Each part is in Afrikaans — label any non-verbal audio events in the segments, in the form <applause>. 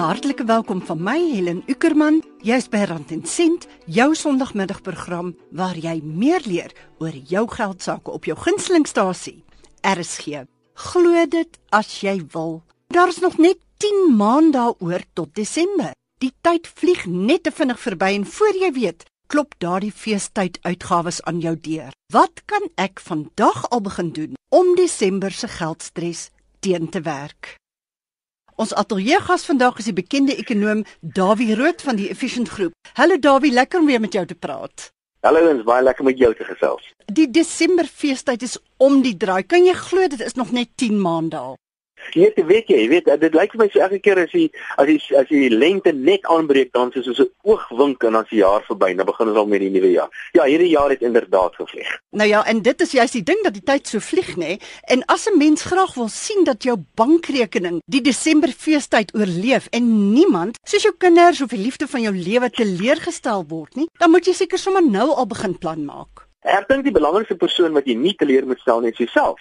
hartlike welkom van my Helen Ukerman. Jy's by Rand en Sent, jou Sondagmiddagprogram waar jy meer leer oor jou geld sake op jou gunstelingstasie. RSG. Glo dit as jy wil. Daar's nog net 10 maande daaroor tot Desember. Die tyd vlieg net te vinnig verby en voor jy weet, klop daardie feestyd uitgawes aan jou deur. Wat kan ek vandag al begin doen om Desember se geldstres teen te werk? Ons ateljeegas vandag is die bekende ekonom Dawie Rood van die Efficient Groep. Hallo Dawie, lekker om weer met jou te praat. Hallo, dit is baie lekker met jou te gesels. Die Desember feestyd is om die draai. Kan jy glo dit is nog net 10 maande al? Jy weet, weet jy, jy weet, dit lyk vir my so elke keer as jy as jy as jy lente net aanbreek dan is soos 'n oogwink en dan is die jaar verby, dan begin ons al met die nuwe jaar. Ja, hierdie jaar het inderdaad gevlieg. Nou ja, en dit is juist die ding dat die tyd so vlieg, nê? En as 'n mens graag wil sien dat jou bankrekening die Desember feestyd oorleef en niemand, soos jou kinders of die liefde van jou lewe teleurgestel word nie, dan moet jy seker sommer nou al begin plan maak. Ek dink die belangrikste persoon wat jy nie teleur moet stel nie is jouself.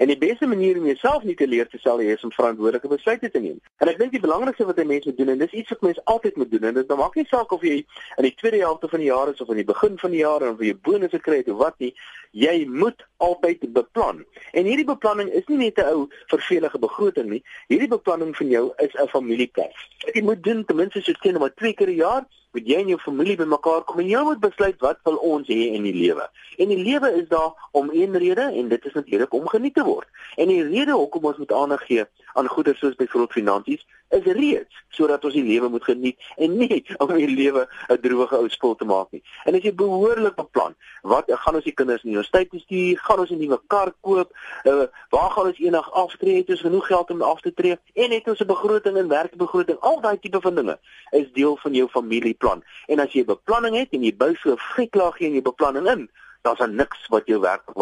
En die beste manier om jouself nie te leer te stel is om verantwoordelike besluite te neem. En ek dink die belangrikste wat 'n mens moet doen en dis iets wat mense altyd moet doen en dit maak nie saak of jy in die tweede helfte van die jaar is of aan die begin van die jaar of jy bonusse kry of wat nie, jy moet altyd beplan. En hierdie beplanning is nie net 'n ou vervelige begroting nie. Hierdie beplanning van jou is 'n familiekas. Jy moet doen ten minste so teen maar twee keer 'n jaar moet jy en jou familie bymekaar kom en jy moet besluit wat wil ons hê in die lewe. En die lewe is daar om een rede en dit is natuurlik om geniet te word. En die rede hoekom ons moet aandag gee aan goeder soos byvoorbeeld finansies is reeds sodat ons die lewe moet geniet en nie <laughs> om die lewe 'n droewige ou spul te maak nie. En as jy behoorlik beplan, wat gaan ons die kinders in universiteit stuur, gaan ons 'n nuwe kar koop, uh, waar gaan ons eendag aftree, het ons genoeg geld om af te tree en het ons 'n begroting en werkbegroting, al daai tipe van dinge is deel van jou familieplan. En as jy beplanning het en jy bou so 'n friklaag in jou beplanning in, dan's daar niks wat jou werklik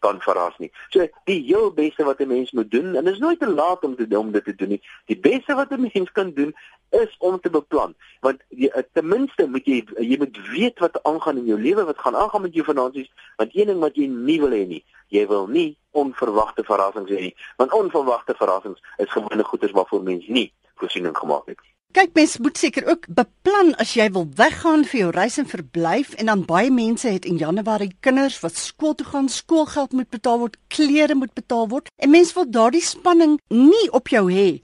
kan verras nie. So die heel beste wat 'n mens moet doen en dit is nooit te laat om te om dit te doen nie. Die beste wat 'n mens kan doen is om te beplan. Want jy, eh, ten minste moet jy jy moet weet wat aangaan in jou lewe, wat gaan aangaan met jou finansies, want een ding wat jy nie wil hê nie, jy wil nie onverwagte verrassings hê nie. Want onverwagte verrassings is gewone goeders waarvoor mens nie voorsiening gemaak het nie. Kyk mens moet seker ook beplan as jy wil weggaan vir jou reis en verblyf en dan baie mense het in Januarie kinders wat skool toe gaan, skoolgeld moet betaal word, klere moet betaal word en mens wil daardie spanning nie op jou hê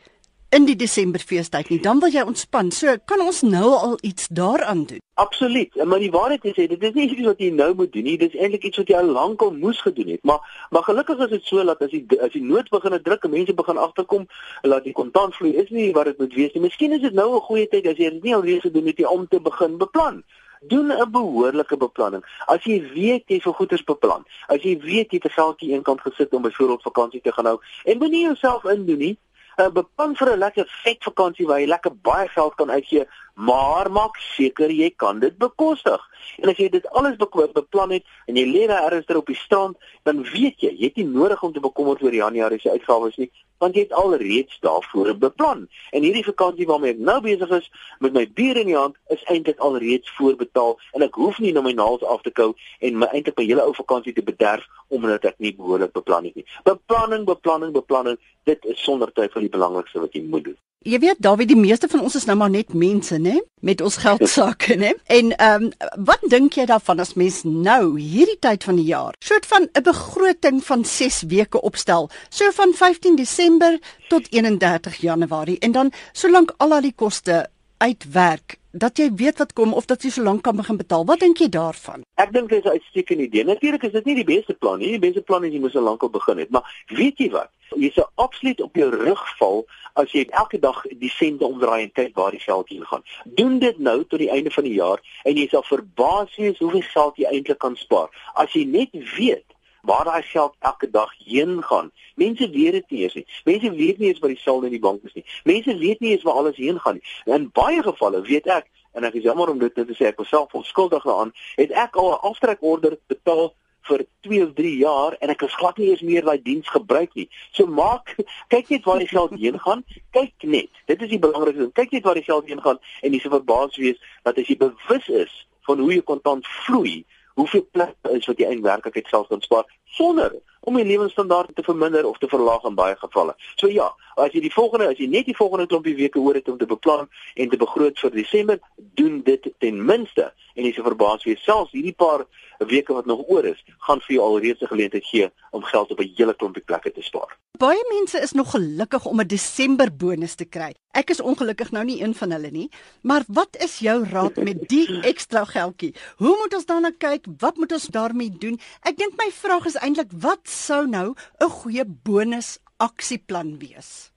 in die Desember feestyd nie, dan wil jy ontspan. So kan ons nou al iets daaraan doen. Absoluut. Maar die waarheid is dit is nie iets wat jy nou moet doen nie. Dit is eintlik iets wat jy al lank al moes gedoen het. Maar maar gelukkig is dit so dat as die as die nood begin druk en mense begin agterkom dat die kontantvloei is nie wat dit moet wees nie. Miskien is dit nou 'n goeie tyd as jy dit nie al reeds gedoen het om te begin beplan doen 'n behoorlike beplanning. As jy weet jy vir goeders beplan, as jy weet jy 'n geldjie eenkant gesit om byvoorbeeld vakansie te gaan hou en moenie jouself indoen nie, uh, beplan vir 'n lekker vet vakansie waar jy lekker baie geld kan uitgee, maar maak seker jy kan dit bekostig. En as jy dit alles beplan het en jy lê daar ergens op die strand, dan weet jy, jy het nie nodig om te bekommerd oor Januarie se uitgawes nie, want jy het alreeds daarvoor beplan. En hierdie vakansie waarmee ek nou besig is met my bier in die hand, is eintlik alreeds voorbetaal en ek hoef nie na my naels af te kou en my eintlik my hele ou vakansie te bederf omdat ek nie behoorlik beplan het nie. Beplanning, beplanning, beplanning, dit is sonder twyfel die belangrikste wat jy moet doen. Jy weet Dawie, die meeste van ons is nou maar net mense, né? Met ons geld sake, né? En ehm um, wat dink jy daarvan as mens nou hierdie tyd van die jaar soort van 'n begroting van 6 weke opstel, so van 15 Desember tot 31 Januarie en dan solank al daai koste uitwerk dat jy weet wat kom of dat jy so lank kan begin betaal. Wat dink jy daarvan? Ek dink dit is 'n uitstekende idee. Natuurlik is dit nie die beste plan nie. Die beste plan is jy moet so lank al begin het, maar weet jy wat? Jy sou absoluut op jou rug val as jy elke dag die sente omdraai en kyk waar die geld heen gaan. Doen dit nou tot die einde van die jaar en jy sal verbaas wees hoeveel geld jy eintlik kan spaar. As jy net weet waar daai geld elke dag heen gaan. Mense weet dit nie eens nie. Mense weet nie eens wat die saldo in die bank is nie. Mense weet nie eens waar alles heen gaan nie. In baie gevalle weet ek en ek is jammer om dit te sê ek was self onskuldig daaraan, het ek al 'n aftrekorder betaal vir 2 of 3 jaar en ek is glad nie eens meer daai diens gebruik nie. So maak kyk net waar die geld heen gaan. Kyk net. Dit is die belangrikste ding. Kyk net waar die geld heen gaan en jy se verbaas wees dat as jy bewus is van hoe jy kontant vloei, hoeveel plek is wat jy eintlik werklik self kan spaar sonder om die lewensstandaard te verminder of te verlaag in baie gevalle. So ja, as jy die volgende as jy net die volgende klompie weke oor het om te beplan en te begroot vir Desember, doen dit ten minste en jy se verbaas wees selfs hierdie paar weke wat nog oor is, gaan vir jou alreeds 'n geleentheid gee om geld op 'n hele klompie plekke te spaar. Baie mense is nog gelukkig om 'n Desember bonus te kry. Ek is ongelukkig nou nie een van hulle nie, maar wat is jou raad met die <laughs> ekstra geldjie? Hoe moet ons daarna kyk? Wat moet ons daarmee doen? Ek dink my vraag is eintlik wat sou nou 'n goeie bonus aksieplan wees?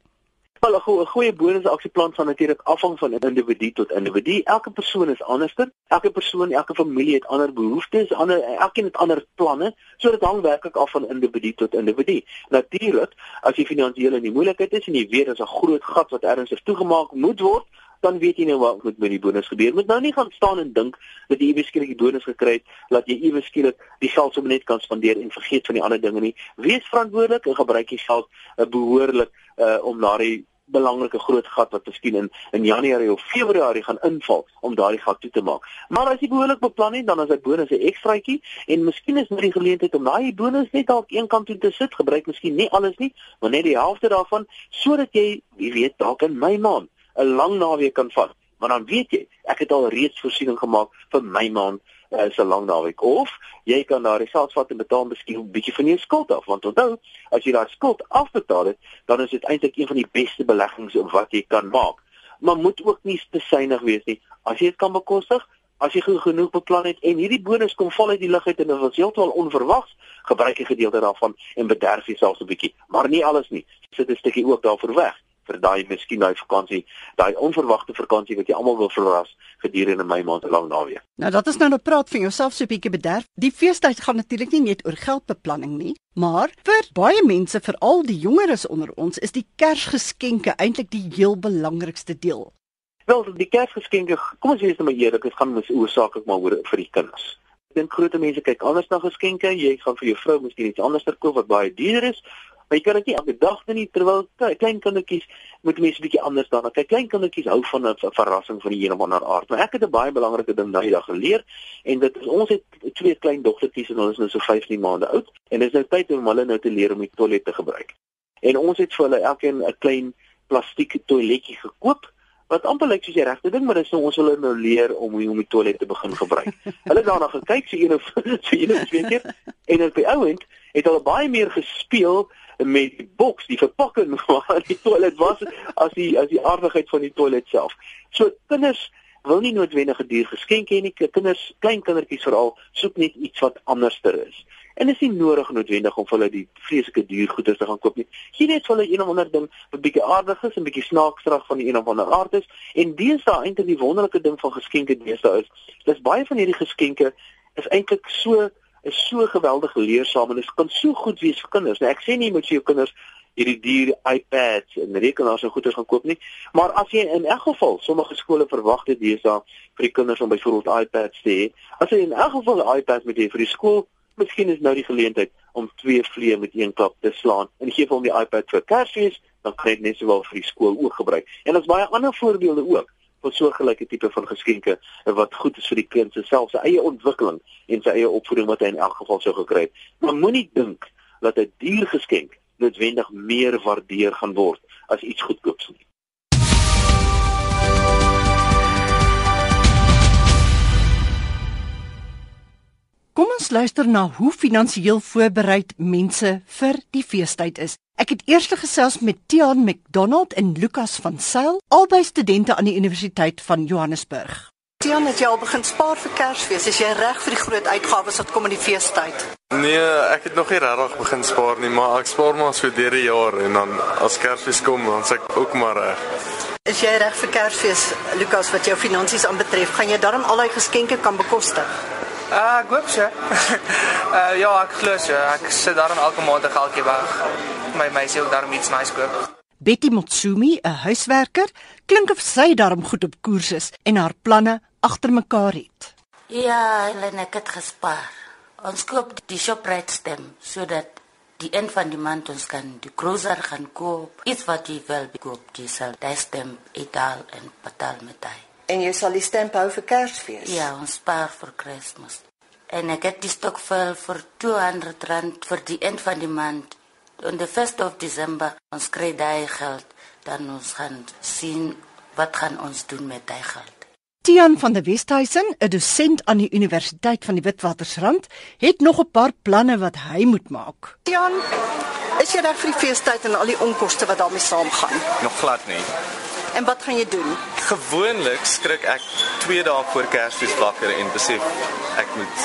Wel 'n goeie, bonusaksieplan sal natuurlik afhang van individu tot individu. Elke persoon is anderster. Elke persoon, elke familie het ander behoeftes, ander elkeen het ander planne. So dit hang werklik af van individu tot individu. Natuurlik, as jy finansiëel in die moeilikheid is en jy weet daar's 'n groot gat wat ernstig toegemaak moet word, dan weet jy nou wat moet met die bonus gebeur. Moet nou nie gaan staan en dink dat jy iewes skielik die bonus gekry het, dat jy iewes skielik die geld sommer net kan spandeer en vergeet van die ander dinge nie. Wees verantwoordelik en gebruik die geld uh, behoorlik uh, om na die belangrike groot gat wat miskien in in Januarie of Februarie gaan inval om daardie gat toe te maak. Maar as jy behoorlik beplan het, dan is dit bonus 'n ekstraatjie en miskien is dit 'n geleentheid om daai bonus net dalk een kant toe te sit, gebruik miskien nie alles nie, maar net die helfte daarvan sodat jy, wie weet, dalk in my maand 'n lang naweek kan vat. Maar dan weet jy, ek het al reeds voorsiening gemaak vir my maand uh, so lank naweek. Of jy kan daardie geld vat en betaal miskien 'n bietjie van jou skuld af. Want onthou as jy daai skuld afbetaal het dan is dit eintlik een van die beste beleggings wat jy kan maak. Maar moet ook nie te suiwig wees nie. As jy dit kan bekostig as jy genoeg beplan het en hierdie bonus kom val uit die lug uit en dit was heeltemal onverwags gebruik jy gedeelte daarvan en bederf jouself 'n bietjie. Maar nie alles nie. Sit 'n stukkie ook daarvoor weg vir daai miskien daai vakansie, daai onverwagte vakansie wat jy almal wil verras gedurende my maand lank naweek. Nou dat is nou 'n praat van jouself so 'n bietjie bederf. Die feestyd gaan natuurlik nie net oor geldbeplanning nie, maar vir baie mense, veral die jongeres onder ons, is die Kersgeskenke eintlik die heel belangrikste deel. Wel, die Kersgeskenke, kom ons wees nou maar eerlik, dit gaan mos oorsaaklik maar oor vir die kinders. Ek dink groot mense kyk anders na geskenke. Jy gaan vir jou vrou miskien iets anders koop wat baie duur is, Maar jy kan dit nie elke dag doen nie terwyl klein kindertjies moet mense 'n bietjie anders daarna kyk. Klein kindertjies hou van 'n verrassing van die een of ander aard. Maar ek het 'n baie belangrike ding daai dag geleer en dit is ons het twee klein dogtertjies en hulle is nou so 15 maande oud en dit is nou tyd om hulle nou te leer om die toilet te gebruik. En ons het vir hulle elkeen 'n klein plastiek toiletjie gekoop wat amper lyk soos die regte ding, maar dis nou ons hulle nou leer om hoe om die toilet te begin gebruik. hulle daarna gekyk so een of <laughs> so een of twee keer en op die ouend het hulle baie meer gespeel met die boks, die verpakking <laughs> waar die toilet was as die as die aardigheid van die toilet self. So kinders wil nie noodwendig 'n duur geskenk hê nie. Kinders, klein kindertjies veral, soek net iets wat anderster is. En dit is nie nodig noodwendig om vir hulle die vreeslike duur goeder te gaan koop nie. Gee net vir hulle een of ander ding wat bietjie aardig is en bietjie snaaksrag van die een of ander aard is. En deesdae eintlik die wonderlike ding van geskenke deesdae is, dis baie van hierdie geskenke is eintlik so is so geweldig leersaam en dit kan so goed wees vir kinders. Nou ek sê nie moet jy jou kinders hierdie duur iPads en rekenaars en goeders gaan koop nie, maar as jy in elk geval sommige skole verwag dit deesdae vir die kinders om byvoorbeeld iPads te hê, as jy in elk geval 'n iPad met jy vir die skool, miskien is nou die geleentheid om twee vliee met een klap te slaan en gee vir hom die iPad vir Kersfees, dan kry hy net sowel vir die skool ook gebruik. En daar's baie ander voorbeelde ook van soortgelyke tipe van geskenke wat goed is vir die kind se self se eie ontwikkeling en sy eie opvoeding wat hy in elk geval sou gekry het. Maar moenie dink dat 'n duur geskenk noodwendig meer waardeer gaan word as iets goedkoops nie. Kom ons luister na hoe finansiëel voorbereid mense vir die feestyd is. Ek het eers gesels met Tiaan McDonald en Lukas van Sail, albei studente aan die Universiteit van Johannesburg. Tiaan, het jy al begin spaar vir Kersfees? Is jy reg vir die groot uitgawes wat kom in die feestyd? Nee, ek het nog nie regtig begin spaar nie, maar ek spaar maar so deur die jaar en dan as Kersfees kom, dan sê ek ook maar reg. Is jy reg vir Kersfees, Lukas, wat jou finansies aanbetref? Gaan jy darm al daai geskenke kan bekostig? Uh, ek hoop so. uh <laughs> ja, ek glo so. Ek sit daarom elke maand 'n geldjie weg. My meisie ook daarom iets nice koop. Betty Motsumi, 'n huiswerker, klink of sy daarom goed op koers is en haar planne agter mekaar het. Ja, Helene, ek het gespaar. Ons koop die Shoprite stem sodat die een van die maand ons kan die cruiser gaan koop. Iets wat jy wil koop, jy sal daai stem etaal en betaal met daai. En jy sal die stemp hou vir Kersfees. Ja, ons spaar vir Kersfees. en ek het die stokvel vir 200 rand vir die eind van die maand. On the 1st of December ons kry daai geld, dan ons gaan sien wat gaan ons doen met daai geld. Tian van der Westhuizen, 'n dosent aan die Universiteit van die Witwatersrand, het nog 'n paar planne wat hy moet maak. Tian, is jy reg vir die feestyd en al die onkoste wat daarmee saamgaan? Nog glad nie. En wat gaan jy doen? Gewoonlik skrik ek 2 dae voor Kersfees wakker en besef ek moet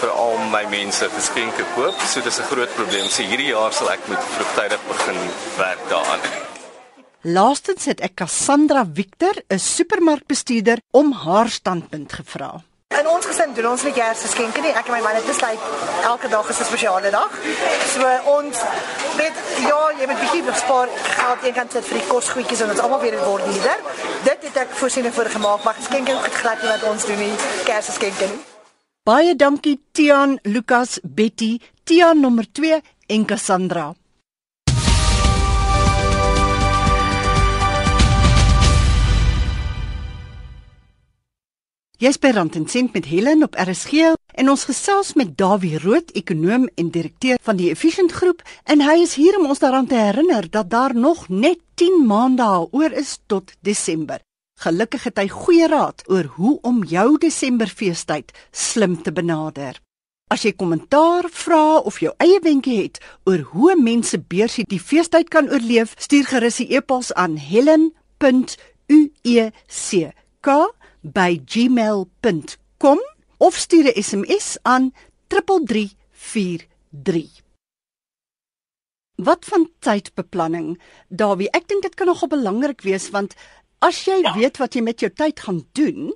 vir al my mense geskenke koop. So dis 'n groot probleem. So hierdie jaar sal ek moet vroegtydig begin werk daaraan. Laastens het ek Cassandra Victor, 'n supermarkbestuurder, om haar standpunt gevra. In ons gesin doen ons nie Kersgeskenke nie. Ek en my man het besluit elke dag is 'n spesiale dag. So ons weet ja, jy moet bietjie bespaar geld een kant sit vir die kosgoedjies en ons almal dit word duurder. Dit het ek voorsiening vir gemaak, maar geskenke het glad nie wat ons doen nie. Kersgeskenke nie. Baie dankie Tian, Lukas, Betty, Tian nommer 2 en Cassandra. Jy's by Rand en Sent met Helen op RSG en ons gesels met Dawie Rood, ekonom en direkteur van die Efficient Groep en hy is hier om ons daaraan te herinner dat daar nog net 10 maande oor is tot Desember. Gelukkig het hy goeie raad oor hoe om jou Desemberfeestyd slim te benader. As jy kommentaar, vra of jou eie wenke het oor hoe mense beursie die feestyd kan oorleef, stuur gerus 'n e-pos aan helen.uec by gmail.com of stuur 'n SMS aan 3343. Wat van tydbeplanning? Dawie, ek dink dit kan nogal belangrik wees want as jy ja. weet wat jy met jou tyd gaan doen,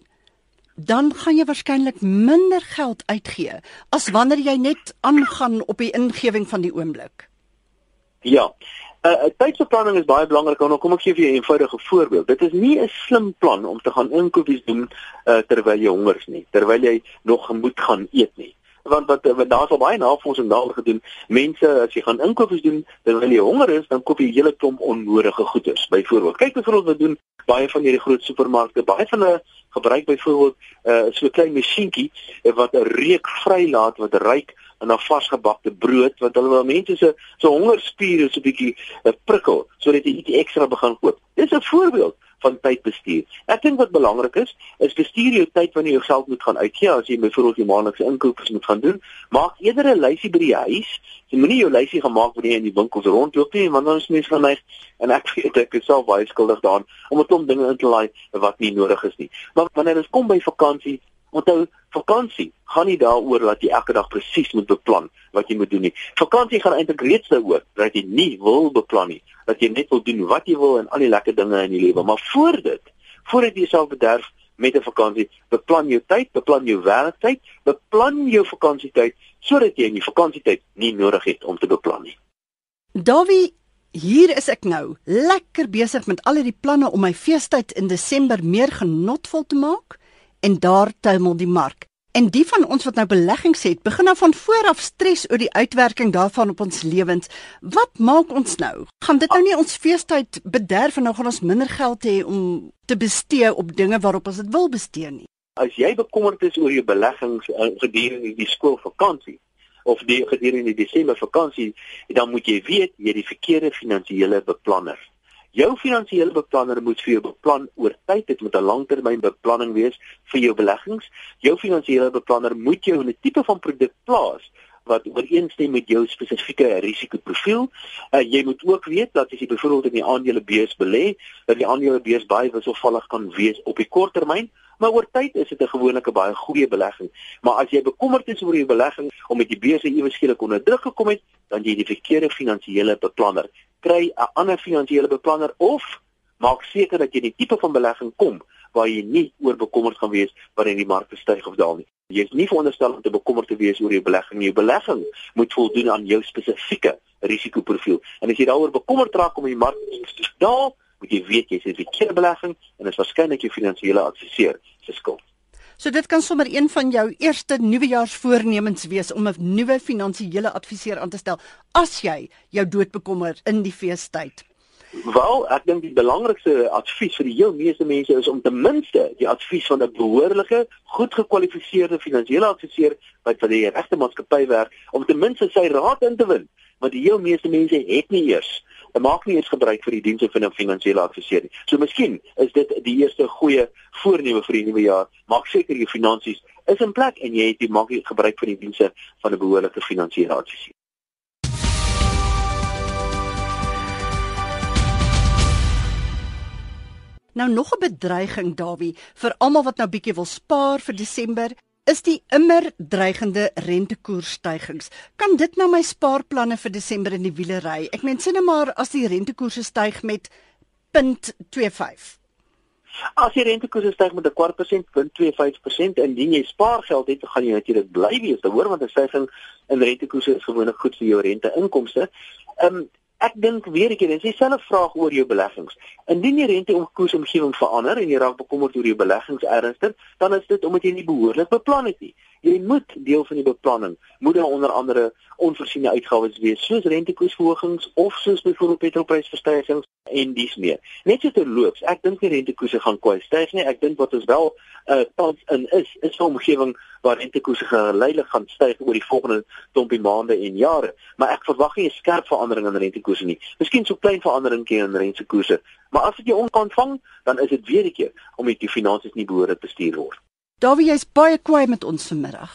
dan gaan jy waarskynlik minder geld uitgee as wanneer jy net aangaan op die ingewing van die oomblik. Ja. Uh, Tydsbeplanning is baie belangrik en kom ek gee vir jou 'n eenvoudige voorbeeld. Dit is nie 'n slim plan om te gaan inkopies doen uh, terwyl jy hongers nie, terwyl jy nog moet gaan eet nie. Want wat, daar's al baie navorsing daaroor gedoen. Mense as jy gaan inkopies doen terwyl jy honger is, dan koop jy hele klomp onnodige goederes. Byvoorbeeld, kyk byvoorbeeld wat doen baie van hierdie groot supermarkte, baie van hulle gebruik byvoorbeeld 'n uh, so 'n klein masjienkie wat 'n reuk vrylaat wat ryk in 'n vasgebakte brood wat hulle wil mense se se hongerspiere so 'n bietjie uh, prikkel sodat jy ietsie ekstra begin koop. Dis 'n voorbeeld van tydbestuur. Ek dink wat belangrik is, is bestuur jou tyd wanneer jy geld moet gaan uitgee as jy byvoorbeeld jou maandelikse inkopies moet gaan doen. Maak eerder 'n lysie by die huis. Jy moenie jou lysie gemaak jy in die winkels rondloop nie, want dan is mense geneig en ek <laughs> weet ek is self baie skuldig daaraan om 'n klomp dinge in te laai wat nie nodig is nie. Maar wanneer dit kom by vakansie, Onthou, vakansie gaan nie daaroor dat jy elke dag presies moet beplan wat jy moet doen nie. Vakansie gaan eintlik reeds daaroor dat jy nie wil beplan nie, dat jy net wil doen wat jy wil en al die lekker dinge in die lewe, maar voor dit, voordat jy jouself bederf met 'n vakansie, beplan jou tyd, beplan jou werktyd, beplan jou vakansietyd sodat jy in die vakansietyd nie nodig het om te beplan nie. Davie Hier is ek nou, lekker besig met al hierdie planne om my feestyd in Desember meer genotvol te maak en daar tuimel die mark. En die van ons wat nou beleggings het, begin nou van vooraf stres oor die uitwerking daarvan op ons lewens. Wat maak ons nou? Gaan dit nou nie ons feestyd bederf en nou gaan ons minder geld hê om te bestee op dinge waarop ons dit wil bestee nie? As jy bekommerd is oor jou beleggings uh, gedurende die skoolvakansie of die gedurende die Desember vakansie, dan moet jy weet jy het die verkeerde finansiële beplanner. Jou finansiële beplanner moet vir jou beplan oor tyd. Dit moet 'n langtermynbeplanning wees vir jou beleggings. Jou finansiële beplanner moet jou 'n tipe van produk plaas wat ooreenstem met jou spesifieke risikoprofiel. Uh, jy moet ook weet dat as jy byvoorbeeld in die aandelebeurs belê, dat die aandelebeurs baie wisselvallig kan wees op die kort termyn, maar oor tyd is dit 'n gewone baie goeie belegging. Maar as jy bekommerd is oor jou belegging om met die beurse ewe skielik onder druk gekom het, dan jy die verkeerde finansiële beplanner kry 'n ander finansiële beplanner of maak seker dat jy die tipe van belegging kom waar jy nie oor bekommerd gaan wees wanneer die mark styg of daal nie. Jy is nie veronderstel om te bekommerd te wees oor jou belegging. Jou belegging moet voldoen aan jou spesifieke risikoprofiel. En as jy daaroor bekommerd raak om die mark te daal, moet jy weet jy het 'n verkeerde belegging en dit is waarskynlik jou finansiële adviseur se skuld. So dit kan sommer een van jou eerste nuwejaarsvoornemens wees om 'n nuwe finansiële adviseur aan te stel as jy jou dood bekommer in die feestyd. Wel, ek dink die belangrikste advies vir die heel meeste mense is om ten minste die advies van 'n behoorlike, goed gekwalifiseerde finansiële adviseur wat vir die regte maatskappy werk, om ten minste sy raad in te win. Want die heel meeste mense het nie eers maak nie eens gebruik vir die dienste van 'n finansiële adviseur nie. So miskien is dit die eerste goeie voorneme vir die nuwe jaar. Maak seker jou finansies is in plek en jy het die maak gebruik van die dienste van 'n behoorlike finansiële adviseur. Nou nog 'n bedreiging Dawie vir almal wat nou bietjie wil spaar vir Desember is die immer dreigende rentekoersstygings. Kan dit nou my spaarplanne vir Desember in die wiele ry? Ek meen sien nou maar as die rentekoerse styg met 0.25. As die rentekoerse styg met 'n kwart persent, 0.25% en indien jy spaargeld het, gaan jy natuurlik bly wees. Hoor want 'n styging in rentekoerse is gewoonlik goed vir jou renteinkomste. Ehm um, Ek dink weer ek het dieselfde vraag oor jou beleggings. Indien die rentekoersomgewing verander en jy raak bekommerd oor jou beleggings ernstig, dan is dit omdat jy nie behoorlik beplan het nie. Jy moet deel van die beplanning moet dan onder andere onvoorsiene uitgawes wees soos rentekoersverhogings of soos byvoorbeeld petrolprysverstygings en dies meer. Net so terloops, ek dink die rentekoerse gaan kwai styg nie. Ek dink wat ons wel uh, tans in is, is 'n omgewing waar rentekoerse geleidelik gaan styg oor die volgende klompie maande en jare, maar ek verwag nie 'n skerp verandering in rentekoerse nie. Miskien so klein veranderingkie in rentekoerse, maar as dit jou onkan vang, dan is dit weer 'n keer omdat die finansies nie behoorlik bestuur word. Dawie, jy's baie kwaai met ons vanmiddag.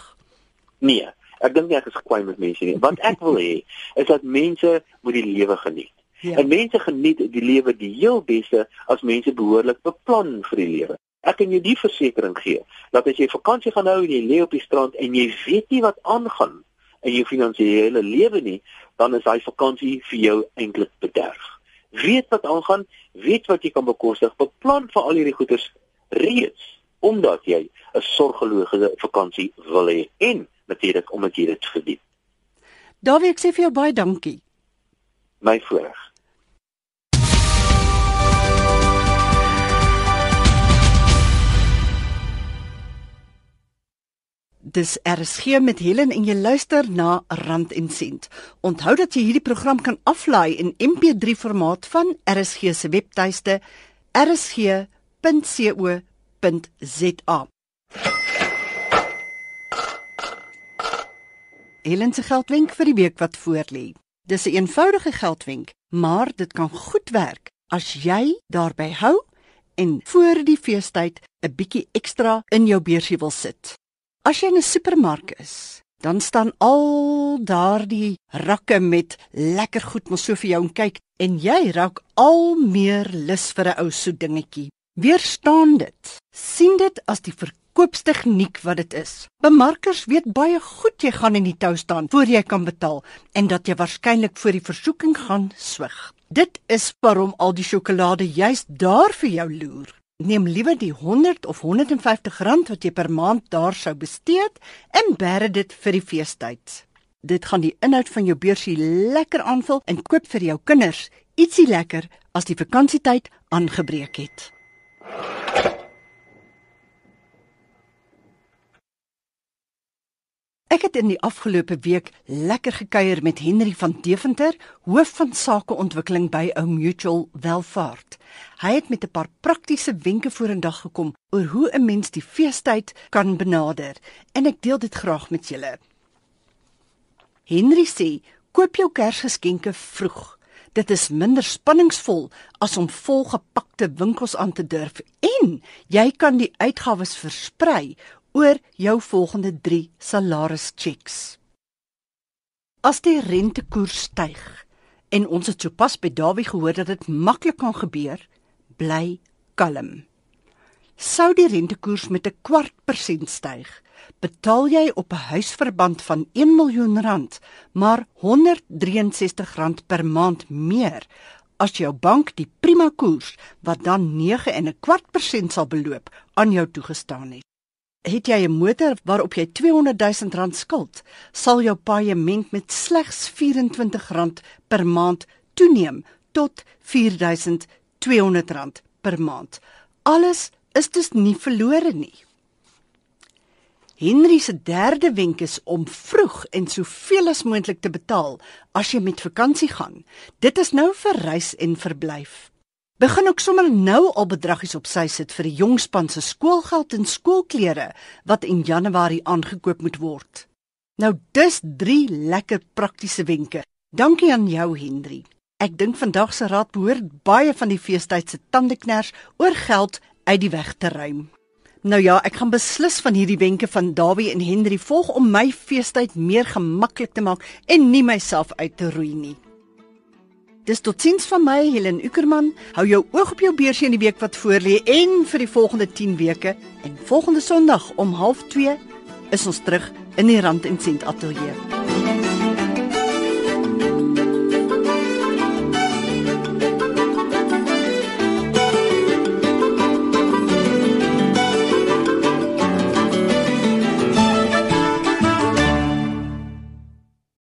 Nee, ek dink nie ek is kwaai met mense nie. Wat ek wil hê is dat mense moet die lewe geniet. Ja. En mense geniet die lewe die heel beste as mense behoorlik beplan vir die lewe. Ek kan jou die versekering gee dat as jy vakansie gaan hou en jy lê op die strand en jy weet nie wat aangaan in jou finansiële lewe nie, dan is daai vakansie vir jou eintlik bederf. Weet wat aangaan, weet wat jy kan bekostig, beplan vir al hierdie goeders reeds omdat jy 'n sorgelose vakansie wil hê en natuurlik omdat jy dit verdien. Dawie, ek sê vir jou baie dankie. My voorreg. Dis RSG met Helen en jy luister na Rand en Sent. Onthou dat jy hierdie program kan aflaai in MP3 formaat van RSG se webtuiste rsg.co www.geldwenk.za. Helen se geldwenk vir die week wat voorlê. Dis 'n een eenvoudige geldwenk, maar dit kan goed werk as jy daarby hou en voor die feestyd 'n bietjie ekstra in jou beursie wil sit. As jy in 'n supermark is, dan staan al daardie rakke met lekker goed mos so vir jou en kyk en jy raak al meer lus vir 'n ou soet dingetjie. Weerstaan dit. sien dit as die verkoopstegniek wat dit is. Bemarkers weet baie goed jy gaan in die tou staan voor jy kan betaal en dat jy waarskynlik voor die versoeking gaan swig. Dit is waarom al die sjokolade juis daar vir jou loer. Neem liewer die 100 of 150 rand wat jy per maand daar sou bestee en bære dit vir die feestyd. Dit gaan die inhoud van jou beursie lekker aanvul en koop vir jou kinders ietsie lekker as die vakansietyd aangebreek het. Ek het in die afgelope week lekker gekuier met Henry van Deventer, hoof van sakeontwikkeling by Ou Mutual Welvaart. Hy het met 'n paar praktiese wenke vorendag gekom oor hoe 'n mens die feestyd kan benader en ek deel dit graag met julle. Henry sê: "Koop jou Kersgeskenke vroeg. Dit is minder spanningsvol as om volgepakte winkels aan te durf en jy kan die uitgawes versprei oor jou volgende 3 salarischecks. As die rentekoers styg en ons het sopas by Dawie gehoor dat dit maklik kan gebeur, bly kalm. Sou die rentekoers met 'n kwart persent styg, betaal jy op 'n huisverband van 1 miljoen rand maar 163 rand per maand meer as jou bank die prima koers wat dan 9 en 'n kwart persent sal beloop aan jou toegestaan het het jy 'n motor waarop jy 200 000 rand skuld, sal jou paaiement met slegs 24 rand per maand toeneem tot 4200 rand per maand. Alles is dus nie verlore nie. Henry se derde wenk is om vroeg en soveel as moontlik te betaal as jy met vakansie gaan. Dit is nou vir reis en verblyf. Begin ook sommer nou al bedragies op sy sit vir die jong span se skoolgeld en skoolklere wat in Januarie aangekoop moet word. Nou dis 3 lekker praktiese wenke. Dankie aan jou Henry. Ek dink vandag se raad behoort baie van die feestyd se tandekners oor geld uit die weg te ruim. Nou ja, ek gaan beslis van hierdie wenke van Dawie en Henry volg om my feestyd meer gemaklik te maak en nie myself uit te roei nie. Dis totiens van my Helen Ukerman. Hou jou oog op jou beursie in die week wat voorlê en vir die volgende 10 weke en volgende Sondag om 0.30 is ons terug in die Rand en Sent ateljee.